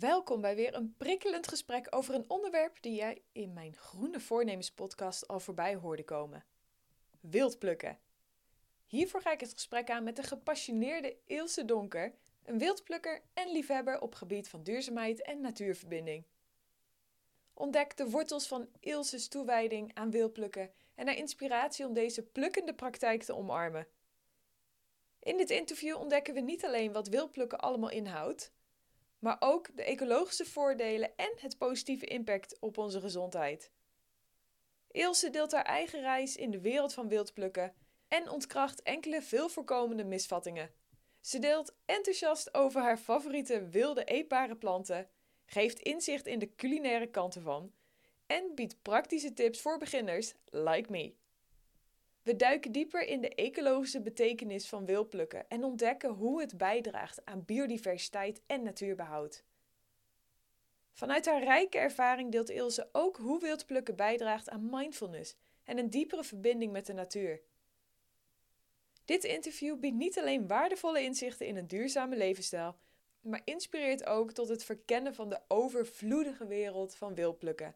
Welkom bij weer een prikkelend gesprek over een onderwerp die jij in mijn Groene Voornemens podcast al voorbij hoorde komen. Wildplukken. Hiervoor ga ik het gesprek aan met de gepassioneerde Ilse Donker, een wildplukker en liefhebber op gebied van duurzaamheid en natuurverbinding. Ontdek de wortels van Ilse's toewijding aan wildplukken en haar inspiratie om deze plukkende praktijk te omarmen. In dit interview ontdekken we niet alleen wat wildplukken allemaal inhoudt, maar ook de ecologische voordelen en het positieve impact op onze gezondheid. Ilse deelt haar eigen reis in de wereld van wildplukken en ontkracht enkele veel voorkomende misvattingen. Ze deelt enthousiast over haar favoriete wilde eetbare planten, geeft inzicht in de culinaire kanten van en biedt praktische tips voor beginners like me. We duiken dieper in de ecologische betekenis van wildplukken en ontdekken hoe het bijdraagt aan biodiversiteit en natuurbehoud. Vanuit haar rijke ervaring deelt Ilse ook hoe wildplukken bijdraagt aan mindfulness en een diepere verbinding met de natuur. Dit interview biedt niet alleen waardevolle inzichten in een duurzame levensstijl, maar inspireert ook tot het verkennen van de overvloedige wereld van wildplukken.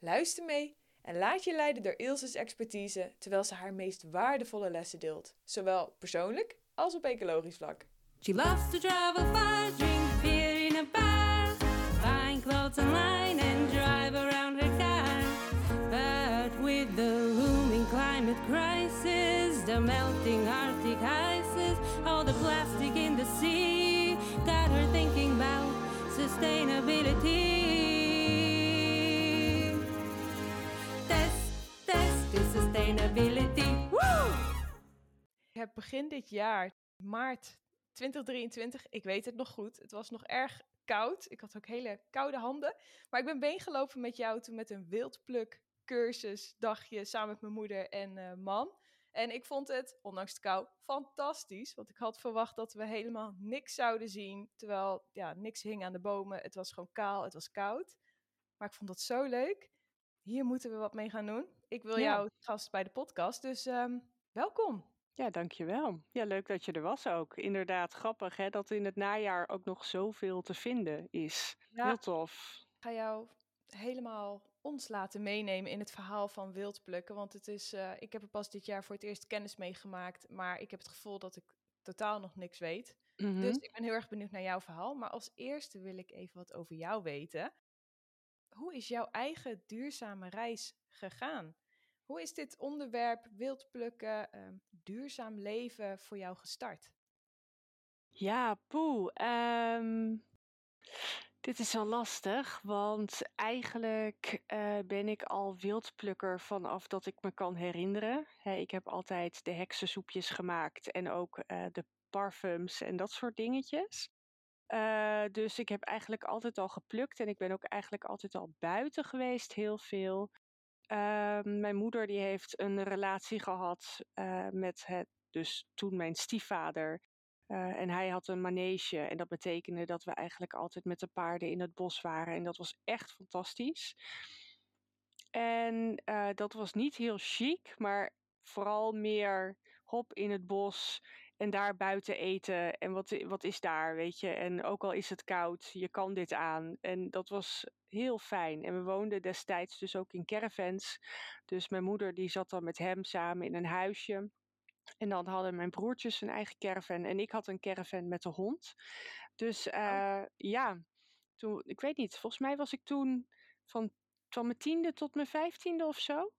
Luister mee en laat je leiden door Ilse's expertise terwijl ze haar meest waardevolle lessen deelt, zowel persoonlijk als op ecologisch vlak. She loves to travel far, drink beer in a bar, buying clothes online and drive around her car. But with the looming climate crisis, the melting Arctic ices, all the plastic in the sea, got her thinking about sustainability. Sustainability. Woo! Ik heb begin dit jaar, maart 2023, ik weet het nog goed, het was nog erg koud. Ik had ook hele koude handen. Maar ik ben beengelopen met jou toen met een wildpluk cursus dagje samen met mijn moeder en eh, man. En ik vond het, ondanks de kou, fantastisch. Want ik had verwacht dat we helemaal niks zouden zien. Terwijl, ja, niks hing aan de bomen. Het was gewoon kaal, het was koud. Maar ik vond dat zo leuk. Hier moeten we wat mee gaan doen. Ik wil Ja. jou gast bij de podcast, dus ehm, welkom. Ja, dankjewel. Ja, leuk dat je er was ook. Inderdaad, grappig hè, dat in het najaar ook nog zoveel te vinden is. Ja. Heel tof. Ik ga jou helemaal ons laten meenemen in het verhaal van wildplukken. Want het is, eh, ik heb er pas dit jaar voor het eerst kennis mee gemaakt. Maar ik heb het gevoel dat ik totaal nog niks weet. Mhm. Dus ik ben heel erg benieuwd naar jouw verhaal. Maar als eerste wil ik even wat over jou weten. Hoe is jouw eigen duurzame reis gegaan? Hoe is dit onderwerp wildplukken, ehm, duurzaam leven voor jou gestart? Ja, poeh. ehm, dit is wel lastig, want eigenlijk eh, ben ik al wildplukker vanaf dat ik me kan herinneren. Ik heb altijd de heksensoepjes gemaakt en ook eh, de parfums en dat soort dingetjes. Eh, dus ik heb eigenlijk altijd al geplukt en ik ben ook eigenlijk altijd al buiten geweest, heel veel. Ehm, mijn moeder die heeft een relatie gehad eh, met het, dus toen mijn stiefvader. Eh, en hij had een manege en dat betekende dat we eigenlijk altijd met de paarden in het bos waren. En dat was echt fantastisch. En eh, dat was niet heel chic, maar vooral meer hop in het bos en daar buiten eten. En wat, wat is daar, weet je? En ook al is het koud, je kan dit aan. En dat was heel fijn. En we woonden destijds dus ook in caravans. Dus mijn moeder die zat dan met hem samen in een huisje. En dan hadden mijn broertjes een eigen caravan en ik had een caravan met de hond. Dus eh, ja, toen, ik weet niet, volgens mij was ik toen van, van mijn tiende tot mijn vijftiende of zo.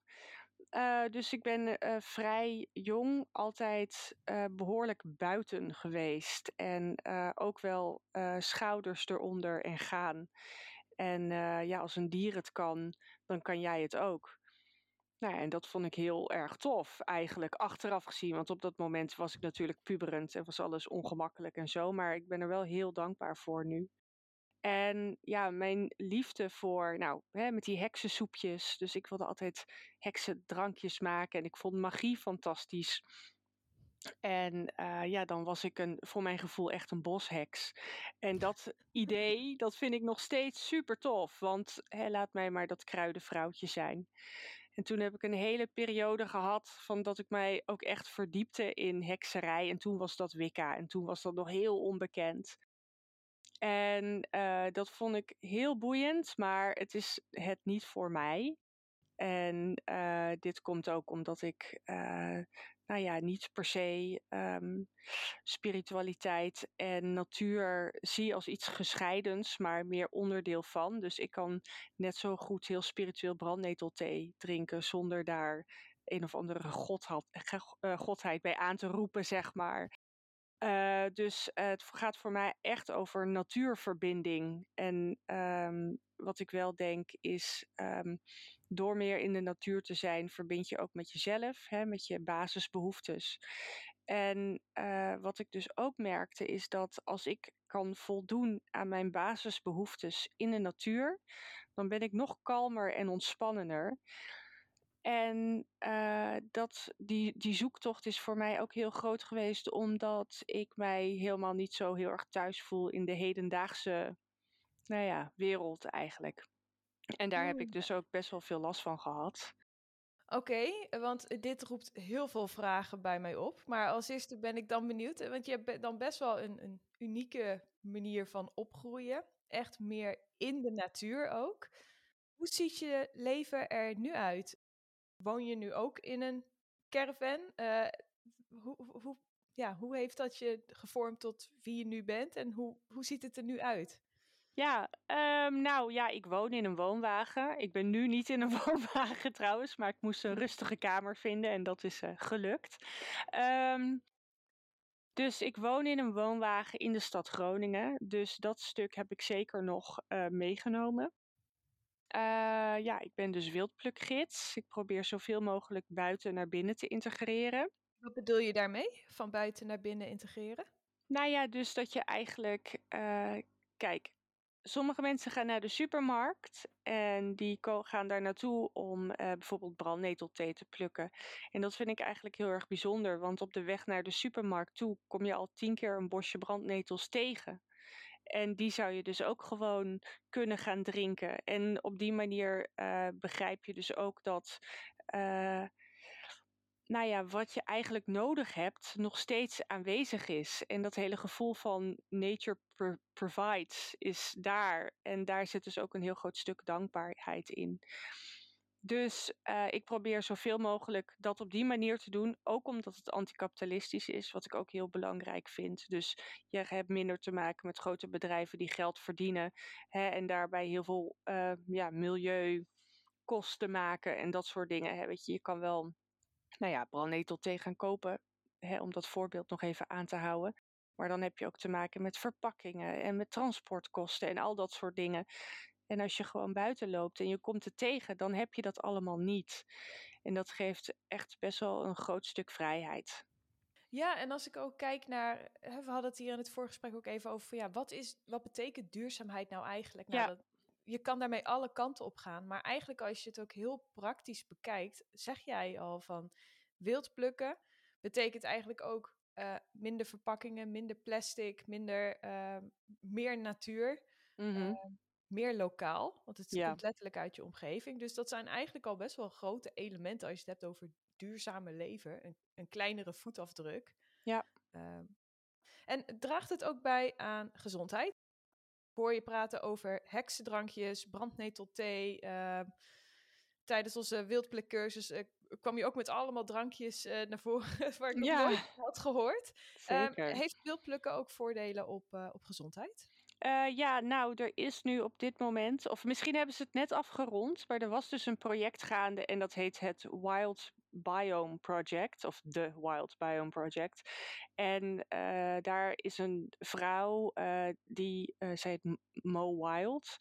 Eh, dus ik ben eh, vrij jong altijd eh, behoorlijk buiten geweest. En ook wel schouders eronder en gaan. En ja, als een dier het kan, dan kan jij het ook. Nou, en dat vond ik heel erg tof, eigenlijk achteraf gezien. Want op dat moment was ik natuurlijk puberend en was alles ongemakkelijk en zo. Maar ik ben er wel heel dankbaar voor nu. En ja, mijn liefde voor, nou, hè, met die heksensoepjes. Dus ik wilde altijd heksendrankjes maken en ik vond magie fantastisch. En eh, ja, dan was ik een, voor mijn gevoel echt een bosheks. En dat idee, dat vind ik nog steeds super tof. Want hè, laat mij maar dat kruidenvrouwtje zijn. En toen heb ik een hele periode gehad van dat ik mij ook echt verdiepte in hekserij. En toen was dat Wicca en toen was dat nog heel onbekend. En uh, dat vond ik heel boeiend, maar het is het niet voor mij. En uh, dit komt ook omdat ik, uh, nou ja, niet per se um, spiritualiteit en natuur zie als iets gescheidens, maar meer onderdeel van. Dus ik kan net zo goed heel spiritueel brandnetelthee drinken zonder daar een of andere godheid bij aan te roepen, zeg maar. Uh, dus het gaat voor mij echt over natuurverbinding. En um, wat ik wel denk is, um, door meer in de natuur te zijn, verbind je ook met jezelf, hè, met je basisbehoeftes. En uh, wat ik dus ook merkte is dat als ik kan voldoen aan mijn basisbehoeftes in de natuur, dan ben ik nog kalmer en ontspannender. En uh, dat, die, die zoektocht is voor mij ook heel groot geweest, omdat ik mij helemaal niet zo heel erg thuis voel in de hedendaagse nou ja, wereld eigenlijk. En daar heb ik dus ook best wel veel last van gehad. Oké, okay, want dit roept heel veel vragen bij mij op. Maar als eerste ben ik dan benieuwd, want je hebt dan best wel een, een unieke manier van opgroeien. Echt meer in de natuur ook. Hoe ziet je leven er nu uit? Woon je nu ook in een caravan? Uh, hoe, hoe, ja, hoe heeft dat je gevormd tot wie je nu bent en hoe, hoe ziet het er nu uit? Ja, um, nou ja, ik woon in een woonwagen. Ik ben nu niet in een woonwagen trouwens, maar ik moest een rustige kamer vinden en dat is uh, gelukt. Um, dus ik woon in een woonwagen in de stad Groningen. Dus dat stuk heb ik zeker nog uh, meegenomen. Uh, ja, ik ben dus wildplukgids. Ik probeer zoveel mogelijk buiten naar binnen te integreren. Wat bedoel je daarmee? Van buiten naar binnen integreren? Nou ja, dus dat je eigenlijk. Uh, kijk, sommige mensen gaan naar de supermarkt en die gaan daar naartoe om uh, bijvoorbeeld brandnetelthee te plukken. En dat vind ik eigenlijk heel erg bijzonder, want op de weg naar de supermarkt toe kom je al tien keer een bosje brandnetels tegen. En die zou je dus ook gewoon kunnen gaan drinken. En op die manier uh, begrijp je dus ook dat. Uh, nou ja, wat je eigenlijk nodig hebt, nog steeds aanwezig is. En dat hele gevoel van nature pro provides is daar. En daar zit dus ook een heel groot stuk dankbaarheid in. Dus uh, ik probeer zoveel mogelijk dat op die manier te doen. Ook omdat het anticapitalistisch is, wat ik ook heel belangrijk vind. Dus je hebt minder te maken met grote bedrijven die geld verdienen. Hè, en daarbij heel veel uh, ja, milieukosten maken en dat soort dingen. Hè. Weet je, je kan wel nou ja, brandnetelthee gaan kopen. Hè, om dat voorbeeld nog even aan te houden. Maar dan heb je ook te maken met verpakkingen en met transportkosten en al dat soort dingen. En als je gewoon buiten loopt en je komt het tegen, dan heb je dat allemaal niet. En dat geeft echt best wel een groot stuk vrijheid. Ja, en als ik ook kijk naar, we hadden het hier in het voorgesprek ook even over, ja, wat, is, wat betekent duurzaamheid nou eigenlijk? Nou, ja. dat, je kan daarmee alle kanten op gaan, maar eigenlijk als je het ook heel praktisch bekijkt, zeg jij al van wild plukken betekent eigenlijk ook uh, minder verpakkingen, minder plastic, minder, uh, meer natuur. Mm -hmm. uh, meer lokaal, want het Ja. komt letterlijk uit je omgeving. Dus dat zijn eigenlijk al best wel grote elementen als je het hebt over duurzame leven, een, een kleinere voetafdruk. Ja. Ehm, en draagt het ook bij aan gezondheid? Hoor je praten over heksendrankjes, brandnetelthee. ehm, tijdens onze wildplukcursus eh, kwam je ook met allemaal drankjes eh, naar voren waar ik nog Ja. nooit had gehoord. Zeker. heeft wildplukken ook voordelen op, eh, op gezondheid? Eh, ja, nou, er is nu op dit moment, of misschien hebben ze het net afgerond, maar er was dus een project gaande en dat heet het Wild Biome Project, of de Wild Biome Project. En eh, daar is een vrouw, eh, die, eh zij heet Mo Wild.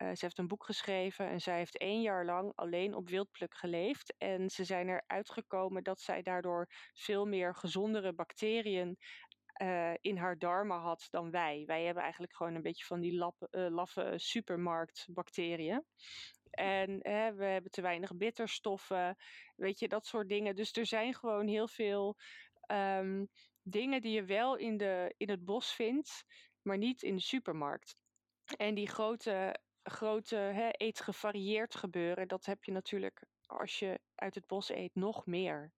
Ze heeft een boek geschreven en zij heeft één jaar lang alleen op wildpluk geleefd. En ze zijn eruit gekomen dat zij daardoor veel meer gezondere bacteriën eh, in haar darmen had dan wij. Wij hebben eigenlijk gewoon een beetje van die lappe, eh, laffe supermarktbacteriën. En we hebben te weinig bitterstoffen, weet je, dat soort dingen. Dus er zijn gewoon heel veel ehm, dingen die je wel in, de, in het bos vindt, maar niet in de supermarkt. En die grote, grote hè, eet gevarieerd gebeuren, dat heb je natuurlijk als je uit het bos eet nog meer.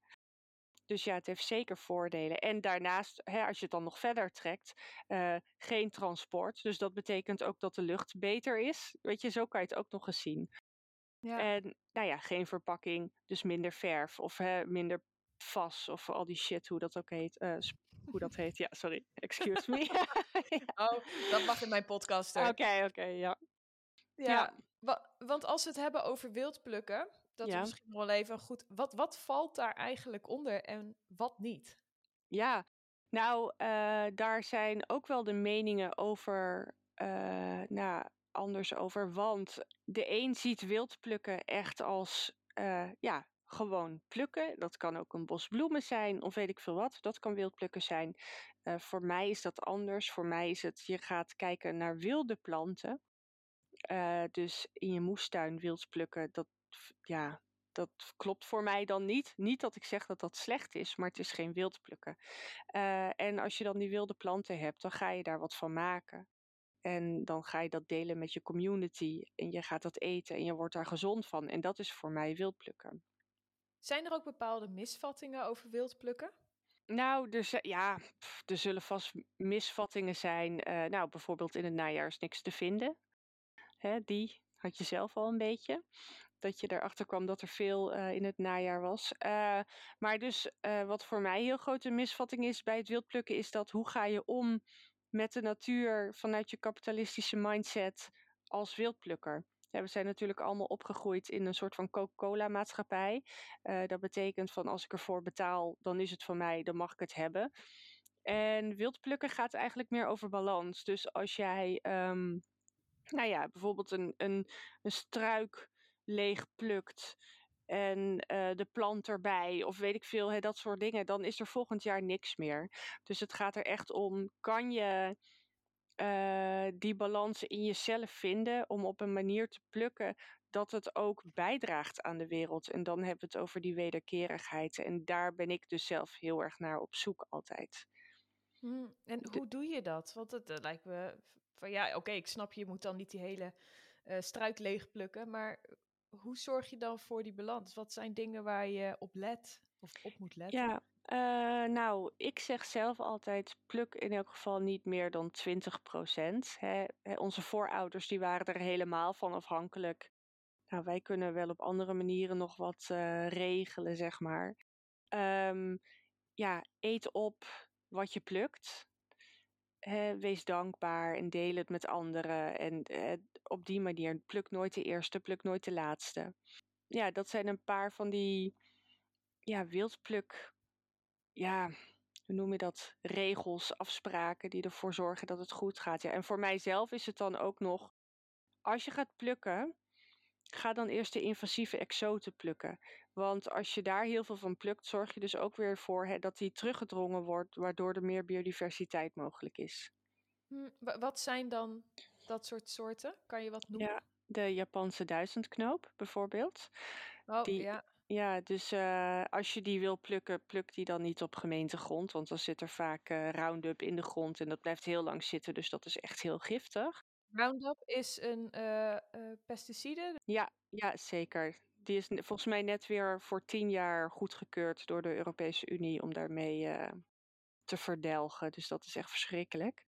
Dus ja, het heeft zeker voordelen. En daarnaast, hè, als je het dan nog verder trekt, eh, geen transport. Dus dat betekent ook dat de lucht beter is. Weet je, zo kan je het ook nog eens zien. Ja. En nou ja, geen verpakking, dus minder verf of hè, minder vas of al die shit, hoe dat ook heet. eh, hoe dat heet, ja, sorry, excuse me. Oh, dat mag in mijn podcast. Oké, oké, ja. Ja, Ja. wa- want als we het hebben over wildplukken, dat is misschien wel even goed. Wat, wat valt daar eigenlijk onder en wat niet? Ja, nou, eh, daar zijn ook wel de meningen over, eh, nou, anders over. Want de een ziet wildplukken echt als, eh, ja, gewoon plukken. Dat kan ook een bos bloemen zijn of weet ik veel wat. Dat kan wildplukken zijn. Eh, voor mij is dat anders. Voor mij is het, je gaat kijken naar wilde planten. Dus in je moestuin wild plukken, dat, ja, dat klopt voor mij dan niet. Niet dat ik zeg dat dat slecht is, maar het is geen wild plukken. Eh, en als je dan die wilde planten hebt, dan ga je daar wat van maken. En dan ga je dat delen met je community. En je gaat dat eten en je wordt daar gezond van. En dat is voor mij wild plukken. Zijn er ook bepaalde misvattingen over wildplukken? Nou, er, ja, er zullen vast misvattingen zijn. Eh, nou, bijvoorbeeld in het najaar is niks te vinden. Hè, die had je zelf al een beetje. Dat je erachter kwam dat er veel eh, in het najaar was. Eh, maar dus eh, wat voor mij heel grote misvatting is bij het wildplukken... is dat hoe ga je om met de natuur vanuit je kapitalistische mindset als wildplukker? Ja, we zijn natuurlijk allemaal opgegroeid in een soort van Coca-Cola-maatschappij. Eh, dat betekent van als ik ervoor betaal, dan is het van mij, dan mag ik het hebben. En wildplukken gaat eigenlijk meer over balans. Dus als jij, ehm, nou ja, bijvoorbeeld een, een, een struik leeg plukt en eh, de plant erbij, of weet ik veel, hè, dat soort dingen, dan is er volgend jaar niks meer. Dus het gaat er echt om, kan je eh, die balans in jezelf vinden om op een manier te plukken dat het ook bijdraagt aan de wereld. En dan hebben we het over die wederkerigheid. En daar ben ik dus zelf heel erg naar op zoek altijd. Hm, En hoe doe je dat? Want het eh, lijkt me van ja, oké, ik snap je moet dan niet die hele eh, struik leegplukken, maar hoe zorg je dan voor die balans? Wat zijn dingen waar je op let of op moet letten? Ja, eh, nou, ik zeg zelf altijd, pluk in elk geval niet meer dan 20 procent. Onze voorouders die waren er helemaal van afhankelijk. Nou, wij kunnen wel op andere manieren nog wat eh, regelen, zeg maar. Ehm, ja, eet op wat je plukt. Wees dankbaar en deel het met anderen. En eh, op die manier, pluk nooit de eerste, pluk nooit de laatste. Ja, dat zijn een paar van die ja, wildpluk, ja, hoe noem je dat? Regels, afspraken die ervoor zorgen dat het goed gaat. Ja, en voor mijzelf is het dan ook nog, als je gaat plukken, ga dan eerst de invasieve exoten plukken. Want als je daar heel veel van plukt, zorg je dus ook weer voor hè, dat die teruggedrongen wordt, waardoor er meer biodiversiteit mogelijk is. Hm, wa- wat zijn dan dat soort soorten? Kan je wat noemen? Ja, de Japanse duizendknoop bijvoorbeeld. Oh, die- ja. Ja, dus eh, als je die wil plukken, pluk die dan niet op gemeentegrond. Want dan zit er vaak eh, Roundup in de grond en dat blijft heel lang zitten. Dus dat is echt heel giftig. Roundup is een eh, eh, pesticide. Ja, ja, zeker. Die is volgens mij net weer voor tien jaar goedgekeurd door de Europese Unie om daarmee eh, te verdelgen. Dus dat is echt verschrikkelijk.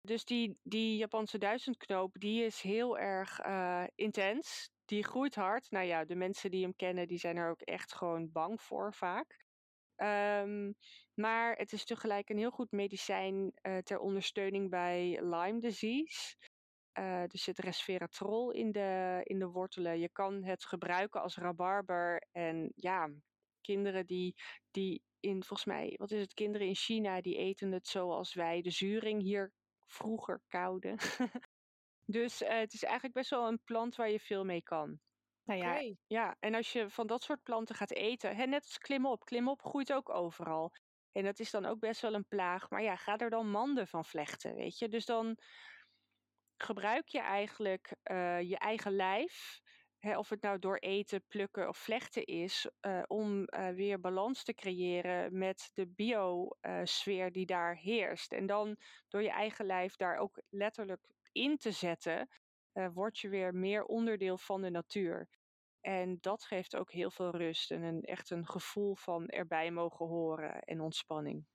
Dus die, die Japanse duizendknoop, die is heel erg intens. Die groeit hard. Nou ja, de mensen die hem kennen, die zijn er ook echt gewoon bang voor vaak. Ehm, maar het is tegelijk een heel goed medicijn ter ondersteuning bij Lyme disease. Eh, er zit resveratrol in de, in de wortelen. Je kan het gebruiken als rabarber. En ja, kinderen die, die in, volgens mij, wat is het, kinderen in China, die eten het zoals wij de zuring hier vroeger kouden. dus eh, het is eigenlijk best wel een plant waar je veel mee kan. Nou ja, ja, en als je van dat soort planten gaat eten, hè, net als klimop. Klimop groeit ook overal. En dat is dan ook best wel een plaag. Maar ja, ga er dan manden van vlechten, weet je. Dus dan gebruik je eigenlijk eh, je eigen lijf, hè, of het nou door eten, plukken of vlechten is, eh, om eh, weer balans te creëren met de biosfeer die daar heerst. En dan door je eigen lijf daar ook letterlijk in te zetten, word je weer meer onderdeel van de natuur. En dat geeft ook heel veel rust en een, echt een gevoel van erbij mogen horen en ontspanning.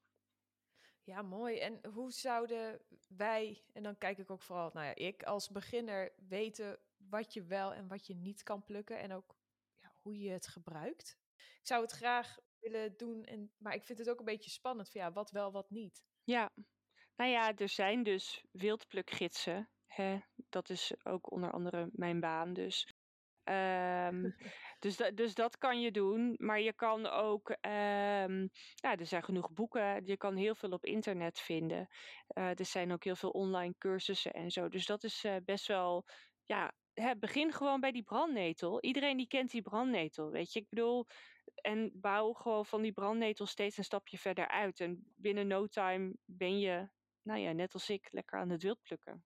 Ja, mooi. En hoe zouden wij, en dan kijk ik ook vooral, nou ja, ik als beginner weten wat je wel en wat je niet kan plukken en ook ja, hoe je het gebruikt? Ik zou het graag willen doen, en, maar ik vind het ook een beetje spannend van ja, wat wel, wat niet. Ja, nou ja, er zijn dus wildplukgidsen. Hè? Dat is ook onder andere mijn baan dus. Ehm, dus, dus dat kan je doen. Maar je kan ook, um, ja, er zijn genoeg boeken. Je kan heel veel op internet vinden. Uh, er zijn ook heel veel online cursussen en zo. Dus dat is uh, best wel, ja, hè, begin gewoon bij die brandnetel. Iedereen die kent die brandnetel, weet je. Ik bedoel, en bouw gewoon van die brandnetel steeds een stapje verder uit. En binnen no time ben je, nou ja, net als ik, lekker aan het wildplukken.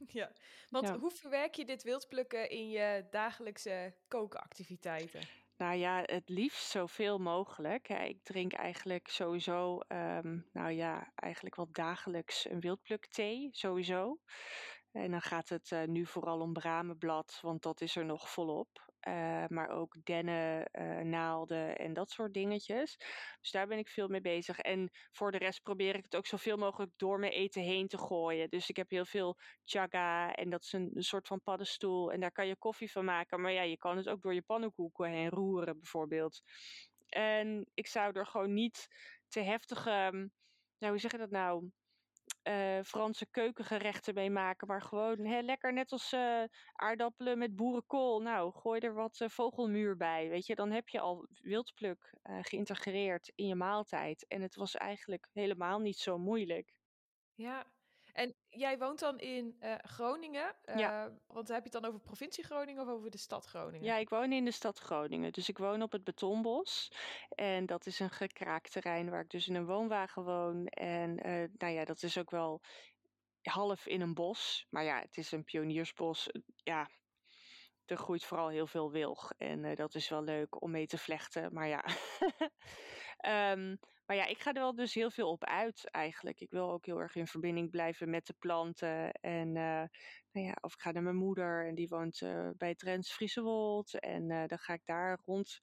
Ja, want ja. hoe verwerk je dit wildplukken in je dagelijkse kookactiviteiten? Nou ja, het liefst zoveel mogelijk. Ik drink eigenlijk sowieso, um, nou ja, eigenlijk wel dagelijks een wildplukthee, sowieso. En dan gaat het uh, nu vooral om bramenblad, want dat is er nog volop. Uh, maar ook dennen, uh, naalden en dat soort dingetjes. Dus daar ben ik veel mee bezig. En voor de rest probeer ik het ook zoveel mogelijk door mijn eten heen te gooien. Dus ik heb heel veel chaga en dat is een, soort van paddenstoel. En daar kan je koffie van maken. Maar ja, je kan het ook door je pannenkoeken heen roeren bijvoorbeeld. En ik zou er gewoon niet te heftige, nou hoe zeg je dat nou? Uh, Franse keukengerechten mee maken. Maar gewoon hè, lekker net als uh, aardappelen met boerenkool. Nou, gooi er wat uh, vogelmuur bij. Weet je, dan heb je al wildpluk geïntegreerd in je maaltijd. En het was eigenlijk helemaal niet zo moeilijk. Ja, en jij woont dan in uh, Groningen, uh, ja. want heb je het dan over provincie Groningen of over de stad Groningen? Ja, ik woon in de stad Groningen. Dus ik woon op het Betonbos. En dat is een gekraakt terrein waar ik dus in een woonwagen woon. En uh, nou ja, dat is ook wel half in een bos. Maar ja, het is een pioniersbos. Ja, er groeit vooral heel veel wilg. En dat is wel leuk om mee te vlechten. Maar ja. um, Maar ja, ik ga er wel dus heel veel op uit eigenlijk. Ik wil ook heel erg in verbinding blijven met de planten. En uh, nou ja, of ik ga naar mijn moeder en die woont uh, bij Drents Friesewold. En uh, dan ga ik daar rond,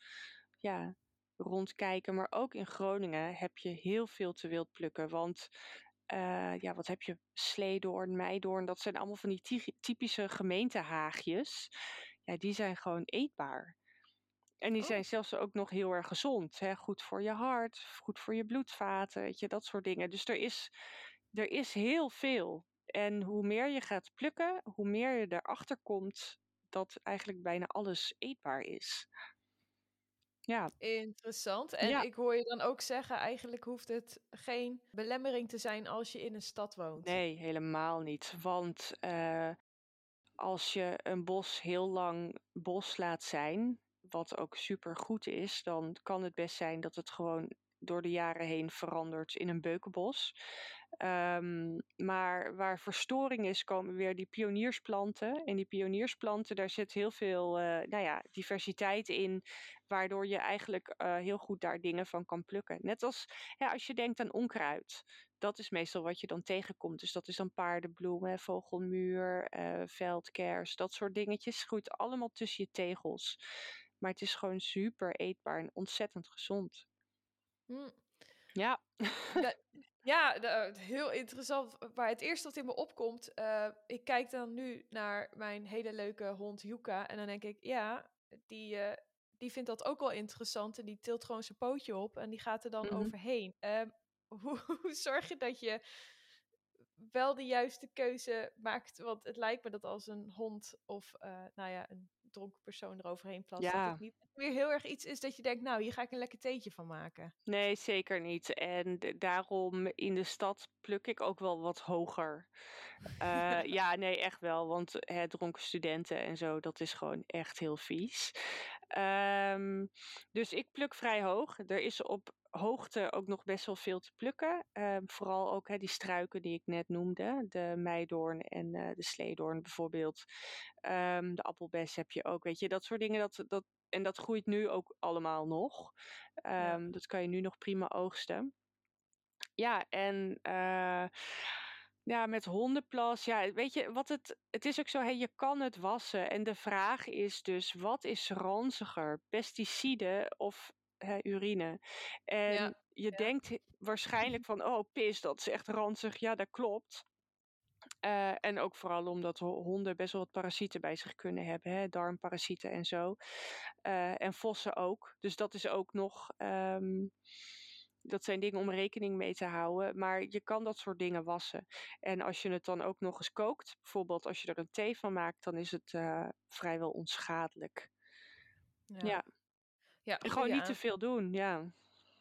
ja, rondkijken. Maar ook in Groningen heb je heel veel te wild plukken. Want ja, wat heb je? Sleedoorn, Meidoorn, dat zijn allemaal van die typische gemeentehaagjes. Ja, die zijn gewoon eetbaar. En die oh. zijn zelfs ook nog heel erg gezond. Hè? Goed voor je hart, goed voor je bloedvaten, weet je, dat soort dingen. Dus er is, er is heel veel. En hoe meer je gaat plukken, hoe meer je erachter komt dat eigenlijk bijna alles eetbaar is. Ja. Interessant. En ja. ik hoor je dan ook zeggen, eigenlijk hoeft het geen belemmering te zijn als je in een stad woont. Nee, helemaal niet. Want uh, als je een bos heel lang bos laat zijn, wat ook super goed is, dan kan het best zijn dat het gewoon door de jaren heen verandert in een beukenbos. Um, maar waar verstoring is, komen weer die pioniersplanten. En die pioniersplanten, daar zit heel veel uh, nou ja, diversiteit in, waardoor je eigenlijk uh, heel goed daar dingen van kan plukken. Net als ja, als je denkt aan onkruid. Dat is meestal wat je dan tegenkomt. Dus dat is dan paardenbloemen, vogelmuur, uh, veldkers, dat soort dingetjes. Groeit allemaal tussen je tegels. Maar het is gewoon super eetbaar en ontzettend gezond. Mm. Ja. Ja, heel interessant. Maar het eerste wat in me opkomt, uh, ik kijk dan nu naar mijn hele leuke hond Yuka. En dan denk ik, ja, die, uh, die vindt dat ook wel interessant. En die tilt gewoon zijn pootje op en die gaat er dan mm -hmm. overheen. Uh, hoe, hoe zorg je dat je wel de juiste keuze maakt? Want het lijkt me dat als een hond of uh, nou ja, een dronken persoon eroverheen plast. Ja. Dat het niet meer heel erg iets is dat je denkt, nou, hier ga ik een lekker theetje van maken. Nee, zeker niet. En daarom in de stad pluk ik ook wel wat hoger. Uh, ja, nee, echt wel. Want hè, dronken studenten en zo, dat is gewoon echt heel vies. Um, dus ik pluk vrij hoog. Er is op hoogte ook nog best wel veel te plukken. Um, vooral ook die struiken die ik net noemde. De meidoorn en uh, de sleedoorn bijvoorbeeld. Um, de appelbes heb je ook. Weet je, dat soort dingen. Dat, dat, en dat groeit nu ook allemaal nog. Ja. Dat kan je nu nog prima oogsten. Ja, en uh, Ja, met hondenplas. Ja, weet je, wat het, het is ook zo, hè, je kan het wassen. En de vraag is dus, wat is ranziger? Pesticiden of hè, urine? En Ja, je ja. denkt waarschijnlijk van, oh, pis, dat is echt ranzig. Ja, dat klopt. Eh, en ook vooral omdat ho- honden best wel wat parasieten bij zich kunnen hebben, hè, darmparasieten en zo. Eh, en vossen ook. Dus dat is ook nog. ehm, dat zijn dingen om rekening mee te houden. Maar je kan dat soort dingen wassen. En als je het dan ook nog eens kookt, bijvoorbeeld als je er een thee van maakt, dan is het eh, vrijwel onschadelijk. Ja. ja En gewoon niet te veel doen, ja.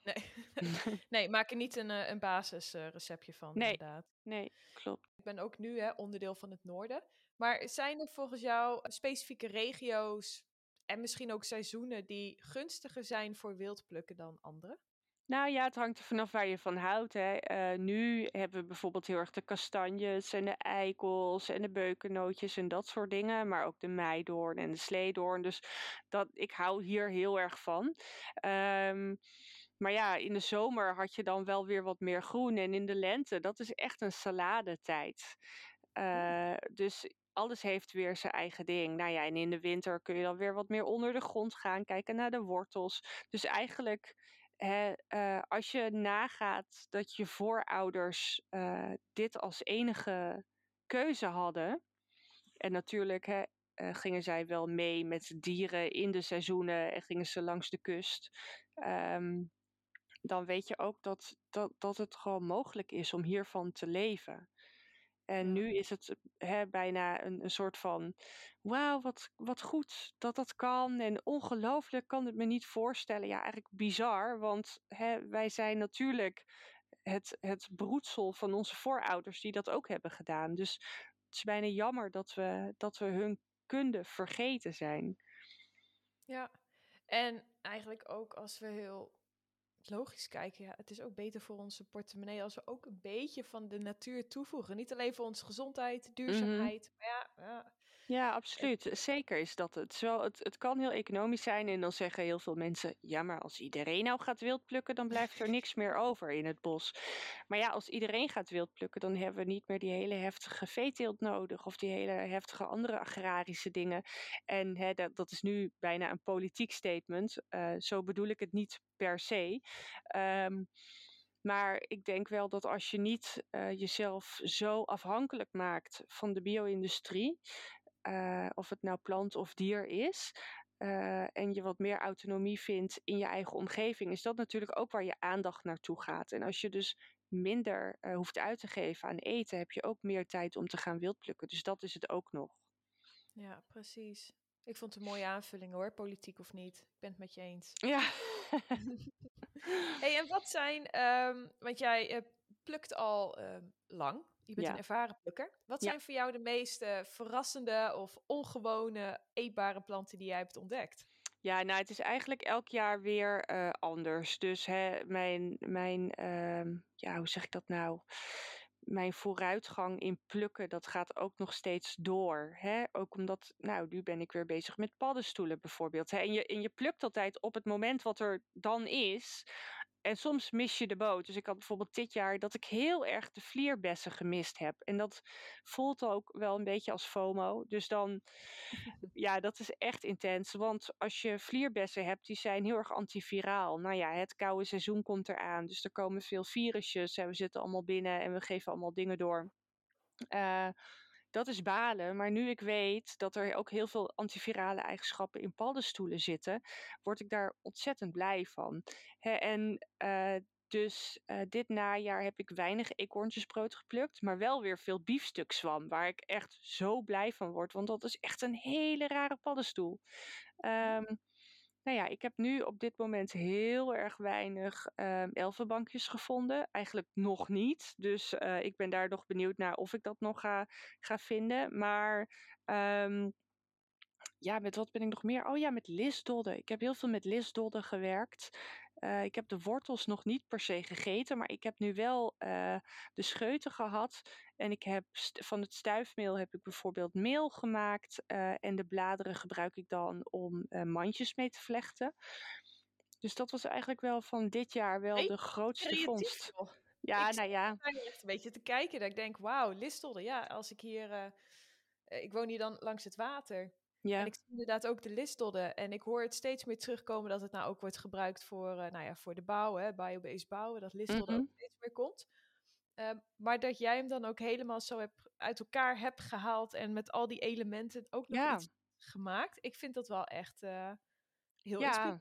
Nee. nee, maak er niet een, eh, een basisreceptje van, Nee. inderdaad. Nee, klopt. Ik ben ook nu hè, onderdeel van het noorden. Maar zijn er volgens jou specifieke regio's en misschien ook seizoenen die gunstiger zijn voor wildplukken dan andere? Nou ja, het hangt er vanaf waar je van houdt. Hè. Eh, nu hebben we bijvoorbeeld heel erg de kastanjes en de eikels en de beukennootjes en dat soort dingen. Maar ook de meidoorn en de sleedoorn. Dus dat, ik hou hier heel erg van. Ehm, maar ja, in de zomer had je dan wel weer wat meer groen. En in de lente, dat is echt een saladetijd. Eh, dus alles heeft weer zijn eigen ding. Nou ja, en in de winter kun je dan weer wat meer onder de grond gaan, kijken naar de wortels. Dus eigenlijk, eh, als je nagaat dat je voorouders eh, dit als enige keuze hadden. En natuurlijk eh, gingen zij wel mee met dieren in de seizoenen en gingen ze langs de kust. Ehm, dan weet je ook dat, dat, dat het gewoon mogelijk is om hiervan te leven. En nu is het hè, bijna een, een soort van, wauw, wat, wat goed dat dat kan. En ongelooflijk kan het me niet voorstellen. Ja, eigenlijk bizar, want hè, wij zijn natuurlijk het, het broedsel van onze voorouders die dat ook hebben gedaan. Dus het is bijna jammer dat we, dat we hun kunde vergeten zijn. Ja, en eigenlijk ook als we heel logisch kijken, ja, het is ook beter voor onze portemonnee als we ook een beetje van de natuur toevoegen. Niet alleen voor onze gezondheid, duurzaamheid, maar ja, ja, Ja, absoluut. Zeker is dat het. Zo, het. Het kan heel economisch zijn en dan zeggen heel veel mensen, ja, maar als iedereen nou gaat wildplukken, dan blijft er niks meer over in het bos. Maar ja, als iedereen gaat wildplukken, dan hebben we niet meer die hele heftige veeteelt nodig of die hele heftige andere agrarische dingen. En hè, dat, dat is nu bijna een politiek statement. Eh, zo bedoel ik het niet per se. Ehm, maar ik denk wel dat als je niet eh, jezelf zo afhankelijk maakt van de bio-industrie, eh, of het nou plant of dier is, eh, en je wat meer autonomie vindt in je eigen omgeving, is dat natuurlijk ook waar je aandacht naartoe gaat. En als je dus minder eh, hoeft uit te geven aan eten, heb je ook meer tijd om te gaan wildplukken. Dus dat is het ook nog. ja, precies. Ik vond het een mooie aanvulling hoor, politiek of niet. Ik ben het met je eens. Ja. hey, en wat zijn, ehm, want jij plukt al ehm, lang, je bent Ja. een ervaren plukker. Wat Ja. zijn voor jou de meest eh, verrassende of ongewone eetbare planten die jij hebt ontdekt? Ja, nou, het is eigenlijk elk jaar weer eh, anders. Dus hè, mijn, mijn ehm, ja, hoe zeg ik dat nou? Mijn vooruitgang in plukken, dat gaat ook nog steeds door. Hè? Ook omdat, nou, nu ben ik weer bezig met paddenstoelen bijvoorbeeld. Hè? En, je, en je plukt altijd op het moment wat er dan is. En soms mis je de boot. Dus ik had bijvoorbeeld dit jaar dat ik heel erg de vlierbessen gemist heb. En dat voelt ook wel een beetje als FOMO. Dus dan, ja, dat is echt intens. Want als je vlierbessen hebt, die zijn heel erg antiviraal. Nou ja, het koude seizoen komt eraan. Dus er komen veel virusjes. En we zitten allemaal binnen en we geven allemaal dingen door. Eh, dat is balen. Maar nu ik weet dat er ook heel veel antivirale eigenschappen in paddenstoelen zitten, word ik daar ontzettend blij van. En eh, dus eh, dit najaar heb ik weinig eekhoorntjesbrood geplukt, maar wel weer veel biefstukzwam, waar ik echt zo blij van word, want dat is echt een hele rare paddenstoel. Ehm, nou ja, ik heb nu op dit moment heel erg weinig ehm elfenbankjes gevonden. Eigenlijk nog niet. Dus eh, ik ben daar nog benieuwd naar of ik dat nog ga, ga vinden. Maar ehm, ja, met wat ben ik nog meer? Oh ja, met lisdodden. Ik heb heel veel met lisdodden gewerkt. Eh, ik heb de wortels nog niet per se gegeten, maar ik heb nu wel eh, de scheuten gehad. En ik heb van het stuifmeel heb ik bijvoorbeeld meel gemaakt. eh, en de bladeren gebruik ik dan om mandjes mee te vlechten. Dus dat was eigenlijk wel van dit jaar wel Hey, de grootste Creatief, vondst. Ja, ik nou ja. er echt een beetje te kijken. Dat ik denk, wauw, Listelde. Ja, als ik hier... ik woon hier dan langs het water. Ja. En ik zie inderdaad ook de listodden. En ik hoor het steeds meer terugkomen dat het nou ook wordt gebruikt voor, eh, nou ja, voor de bouw, hè, biobased bouwen. Dat listodden Mhm. ook steeds meer komt. Ehm, maar dat jij hem dan ook helemaal zo hebt, uit elkaar hebt gehaald en met al die elementen ook nog Ja. iets gemaakt. Ik vind dat wel echt eh, heel Ja.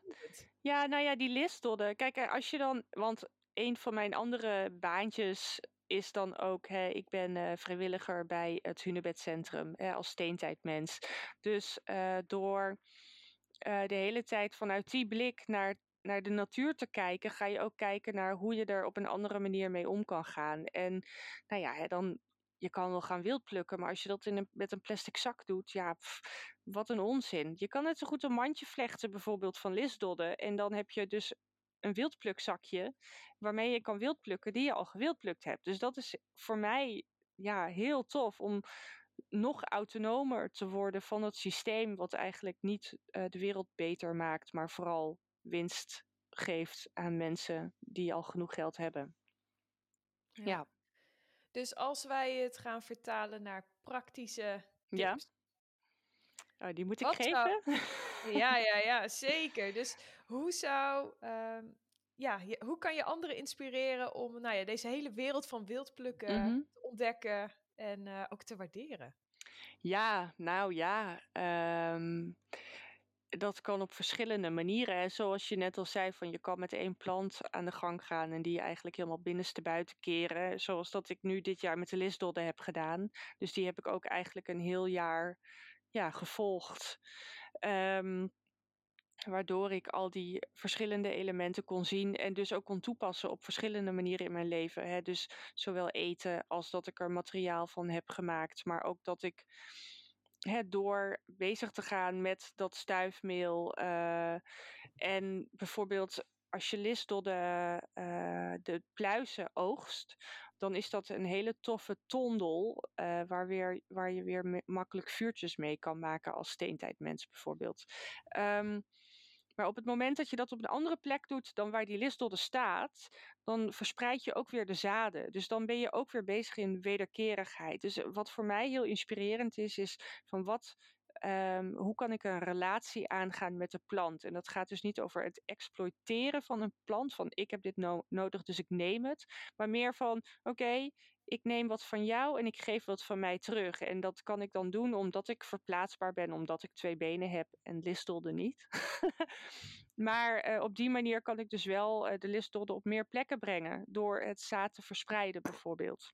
Ja, nou ja, die listodden. Kijk, eh, als je dan, want een van mijn andere baantjes is dan ook, hè, ik ben eh, vrijwilliger bij het Hunebedcentrum hè, als steentijdmens. Dus eh, door eh, de hele tijd vanuit die blik naar, naar de natuur te kijken, ga je ook kijken naar hoe je er op een andere manier mee om kan gaan. En nou ja, hè, dan, je kan wel gaan wildplukken, maar als je dat in een, met een plastic zak doet, ja, wat een onzin. Je kan net zo goed een mandje vlechten, bijvoorbeeld van lisdodden. En dan heb je dus een wildplukzakje waarmee je kan wildplukken die je al gewildplukt hebt. Dus dat is voor mij ja, heel tof om nog autonomer te worden van het systeem wat eigenlijk niet eh, de wereld beter maakt, maar vooral winst geeft aan mensen die al genoeg geld hebben. Ja. Dus als wij het gaan vertalen naar praktische Ja. tips. Oh, die moet ik Wat zou- geven? Ja, ja, ja, zeker. Dus hoe zou, ehm, ja, je- hoe kan je anderen inspireren om nou ja, deze hele wereld van wildplukken Mhm. te ontdekken en eh, ook te waarderen? Ja, nou ja. ehm, dat kan op verschillende manieren. Hè. Zoals je net al zei, van je kan met één plant aan de gang gaan en die eigenlijk helemaal binnenste buiten keren. Zoals dat ik nu dit jaar met de lisdodden heb gedaan. Dus die heb ik ook eigenlijk een heel jaar ja, gevolgd. Ehm, waardoor ik al die verschillende elementen kon zien en dus ook kon toepassen op verschillende manieren in mijn leven. Hè. Dus zowel eten als dat ik er materiaal van heb gemaakt, maar ook dat ik hè, door bezig te gaan met dat stuifmeel eh, en bijvoorbeeld als je listdodde eh de pluizen oogst, dan is dat een hele toffe tondel eh, waar, weer, waar je weer makkelijk vuurtjes mee kan maken als steentijdmens bijvoorbeeld. Ehm, maar op het moment dat je dat op een andere plek doet dan waar die listdodde staat, dan verspreid je ook weer de zaden. Dus dan ben je ook weer bezig in wederkerigheid. Dus eh, wat voor mij heel inspirerend is, is van wat, ehm, hoe kan ik een relatie aangaan met de plant? En dat gaat dus niet over het exploiteren van een plant, van ik heb dit no- nodig, dus ik neem het. Maar meer van, oké, ik neem wat van jou en ik geef wat van mij terug. En dat kan ik dan doen omdat ik verplaatsbaar ben, omdat ik twee benen heb en listelde niet. maar eh, op die manier kan ik dus wel eh, de listdodde op meer plekken brengen. Door het zaad te verspreiden bijvoorbeeld.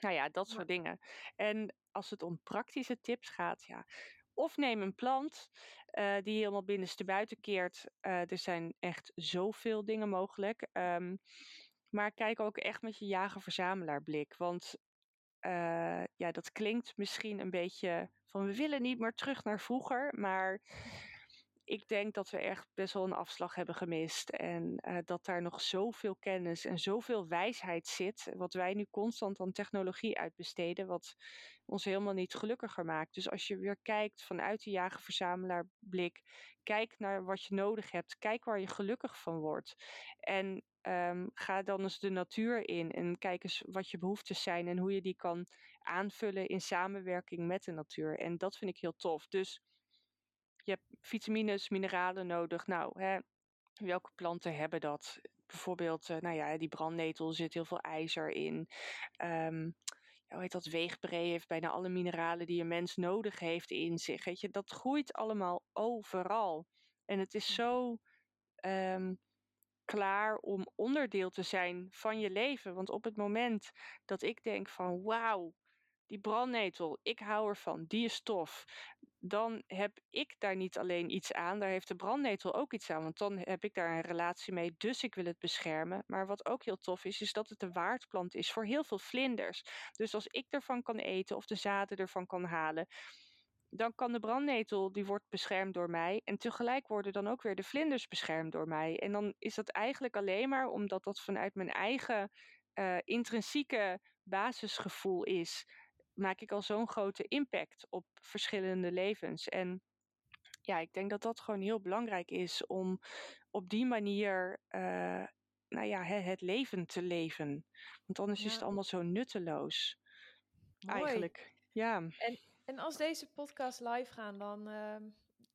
Nou ja, dat soort dingen. En als het om praktische tips gaat, ja. Of neem een plant eh, die helemaal binnenste buiten keert. Eh, er zijn echt zoveel dingen mogelijk. Ehm, maar kijk ook echt met je jager-verzamelaar blik. Want eh, ja, dat klinkt misschien een beetje van we willen niet meer terug naar vroeger. Maar ik denk dat we echt best wel een afslag hebben gemist. En eh, dat daar nog zoveel kennis en zoveel wijsheid zit. Wat wij nu constant aan technologie uitbesteden. Wat ons helemaal niet gelukkiger maakt. Dus als je weer kijkt vanuit de jager-verzamelaar blik. Kijk naar wat je nodig hebt. Kijk waar je gelukkig van wordt. En ehm, ga dan eens de natuur in. En kijk eens wat je behoeftes zijn. En hoe je die kan aanvullen in samenwerking met de natuur. En dat vind ik heel tof. Dus je hebt vitamines, mineralen nodig. Nou, hè, welke planten hebben dat? Bijvoorbeeld, eh, nou ja, die brandnetel zit heel veel ijzer in. Ja, hoe heet dat? Weegbree heeft bijna alle mineralen die een mens nodig heeft in zich. Weet je, dat groeit allemaal overal. En het is zo ehm, klaar om onderdeel te zijn van je leven. Want op het moment dat ik denk van wauw, die brandnetel, ik hou ervan, die is tof. Dan heb ik daar niet alleen iets aan, daar heeft de brandnetel ook iets aan. Want dan heb ik daar een relatie mee, dus ik wil het beschermen. Maar wat ook heel tof is, is dat het een waardplant is voor heel veel vlinders. Dus als ik ervan kan eten of de zaden ervan kan halen, dan kan de brandnetel, die wordt beschermd door mij. En tegelijk worden dan ook weer de vlinders beschermd door mij. En dan is dat eigenlijk alleen maar omdat dat vanuit mijn eigen eh, intrinsieke basisgevoel is. Maak ik al zo'n grote impact op verschillende levens. En ja, ik denk dat dat gewoon heel belangrijk is om op die manier eh, nou ja, hè, het leven te leven. Want anders is het allemaal zo nutteloos. Mooi. Eigenlijk. Ja. En als deze podcast live gaan, dan, ehm,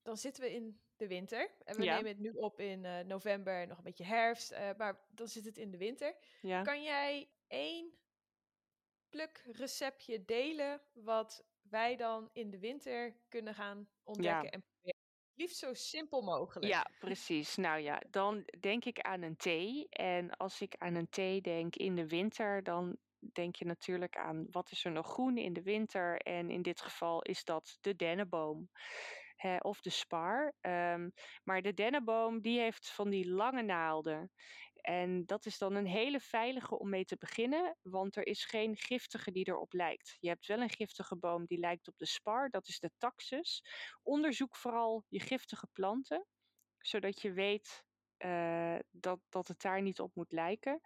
dan zitten we in de winter. En we Ja. nemen het nu op in eh, november, nog een beetje herfst, eh, maar dan zit het in de winter. ja. Kan jij één plukreceptje delen wat wij dan in de winter kunnen gaan ontdekken en proberen? Liefst zo simpel mogelijk. Ja, precies. Nou ja, dan denk ik aan een thee. En als ik aan een thee denk in de winter, dan denk je natuurlijk aan wat is er nog groen in de winter. En in dit geval is dat de dennenboom. Hè, of de spar. Ehm, maar de dennenboom die heeft van die lange naalden. En dat is dan een hele veilige om mee te beginnen, want er is geen giftige die erop lijkt. Je hebt wel een giftige boom die lijkt op de spar, dat is de taxus. Onderzoek vooral je giftige planten, zodat je weet eh, dat, dat het daar niet op moet lijken.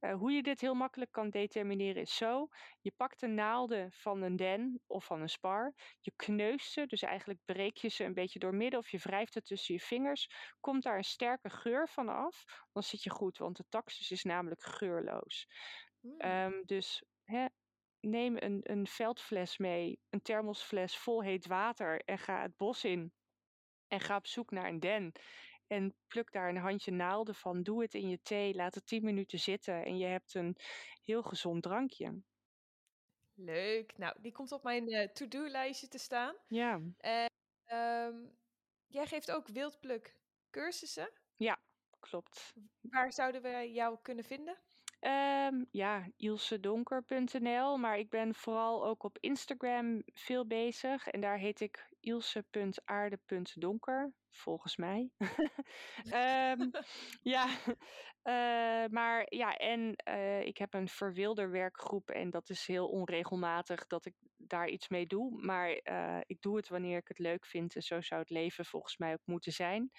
Eh, hoe je dit heel makkelijk kan determineren is zo. Je pakt de naalden van een den of van een spar. Je kneust ze, dus eigenlijk breek je ze een beetje door midden of je wrijft het tussen je vingers. Komt daar een sterke geur van af, dan zit je goed, want de taxus is namelijk geurloos. Hmm. Ehm, dus hè, neem een, een veldfles mee, een thermosfles vol heet water en ga het bos in. En ga op zoek naar een den. En pluk daar een handje naalden van. Doe het in je thee. Laat het 10 minuten zitten. En je hebt een heel gezond drankje. Leuk. Nou, die komt op mijn eh, to-do-lijstje te staan. Ja, Ehm, jij geeft ook wildpluk cursussen. klopt. Waar zouden we jou kunnen vinden? Ehm, ja, ilsedonker.nl. Maar ik ben vooral ook op Instagram veel bezig. En daar heet ik ilse.aarde.donker. Volgens mij. Ehm, ja, eh, maar ja, en eh, ik heb een verwilderwerkgroep. En dat is heel onregelmatig dat ik daar iets mee doe. Maar eh, ik doe het wanneer ik het leuk vind. En zo zou het leven volgens mij ook moeten zijn.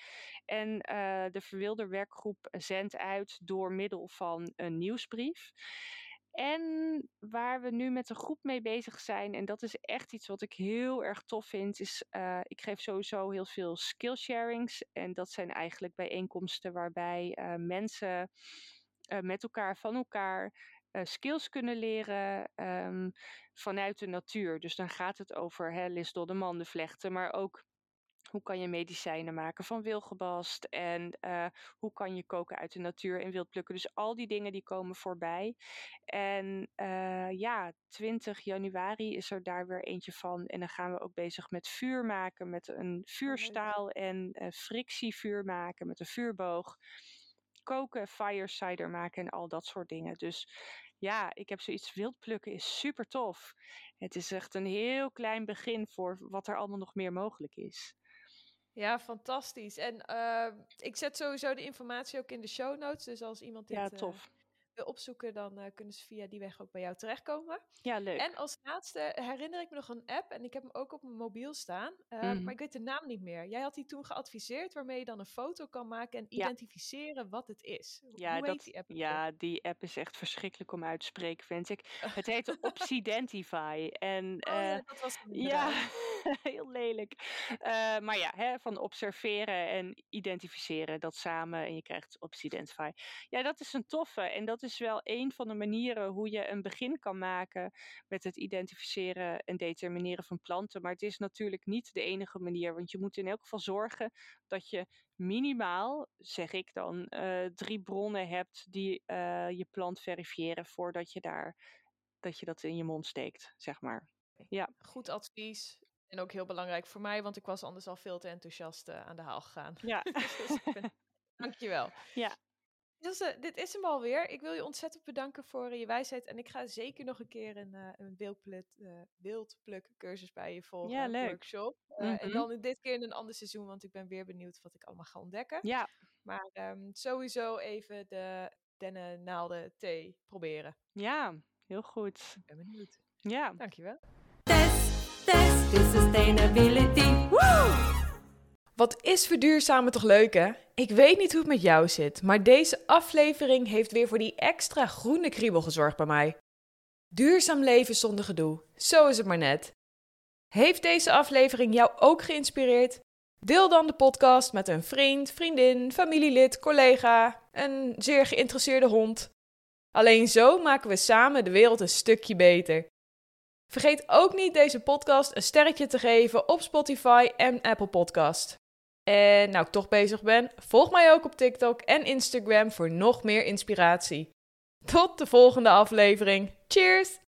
En eh, de verwilderwerkgroep zendt uit door middel van een nieuwsbrief. En waar we nu met een groep mee bezig zijn, en dat is echt iets wat ik heel erg tof vind, is uh, ik geef sowieso heel veel skillsharings. En dat zijn eigenlijk bijeenkomsten waarbij mensen met elkaar, van elkaar, skills kunnen leren um, vanuit de natuur. Dus dan gaat het over hè, lisdoddeman, de vlechten, maar ook hoe kan je medicijnen maken van wilgebast? En uh, hoe kan je koken uit de natuur en wild plukken? Dus al die dingen die komen voorbij. En uh, ja, 20 januari is er daar weer eentje van. En dan gaan we ook bezig met vuur maken, met een vuurstaal en uh, frictievuur maken met een vuurboog. Koken, fire cider maken en al dat soort dingen. Dus ja, ik heb zoiets wild plukken is super tof. Het is echt een heel klein begin voor wat er allemaal nog meer mogelijk is. Ja, fantastisch. En uh, ik zet sowieso de informatie ook in de show notes. Dus als iemand dit ja, tof. Uh, wil opzoeken, dan uh, kunnen ze via die weg ook bij jou terechtkomen. Ja, leuk. En als laatste herinner ik me nog een app. En ik heb hem ook op mijn mobiel staan. Mm -hmm. Maar ik weet de naam niet meer. Jij had die toen geadviseerd waarmee je dan een foto kan maken en ja. identificeren wat het is. Ja, Hoe dat, heet die app? Ja, die app is echt verschrikkelijk om uit te spreken, vind ik. Het heet Obsidentify. En, oh, ja, dat was het Ja, heel lelijk. Uh, maar ja, hè, van observeren en identificeren, dat samen. En je krijgt Obsidentify. Ja, dat is een toffe. En dat is wel een van de manieren hoe je een begin kan maken met het identificeren en determineren van planten. Maar het is natuurlijk niet de enige manier. Want je moet in elk geval zorgen dat je minimaal, zeg ik dan, uh, drie bronnen hebt die uh, je plant verifiëren voordat je daar dat je dat in je mond steekt, zeg maar. Ja. Goed advies. En ook heel belangrijk voor mij, want ik was anders al veel te enthousiast uh, aan de haal gegaan. Ja. dus ben... Dankjewel. Ja. Ilse, dit is hem alweer. Ik wil je ontzettend bedanken voor uh, je wijsheid. En ik ga zeker nog een keer een, uh, een wildpluk, wildpluk cursus bij je volgen. Ja, leuk. Workshop. Mm -hmm. En dan dit keer in een ander seizoen, want ik ben weer benieuwd wat ik allemaal ga ontdekken. Ja. Maar um, sowieso even de dennennaalden thee proberen. Ja, heel goed. Ik ben benieuwd. Ja. Dankjewel. To sustainability. Wat is verduurzamen toch leuk, hè? Ik weet niet hoe het met jou zit, maar deze aflevering heeft weer voor die extra groene kriebel gezorgd bij mij. Duurzaam leven zonder gedoe, zo is het maar net. Heeft deze aflevering jou ook geïnspireerd? Deel dan de podcast met een vriend, vriendin, familielid, collega, een zeer geïnteresseerde hond. Alleen zo maken we samen de wereld een stukje beter. Vergeet ook niet deze podcast een sterretje te geven op Spotify en Apple Podcast. En nou ik toch bezig ben, volg mij ook op TikTok en Instagram voor nog meer inspiratie. Tot de volgende aflevering. Cheers!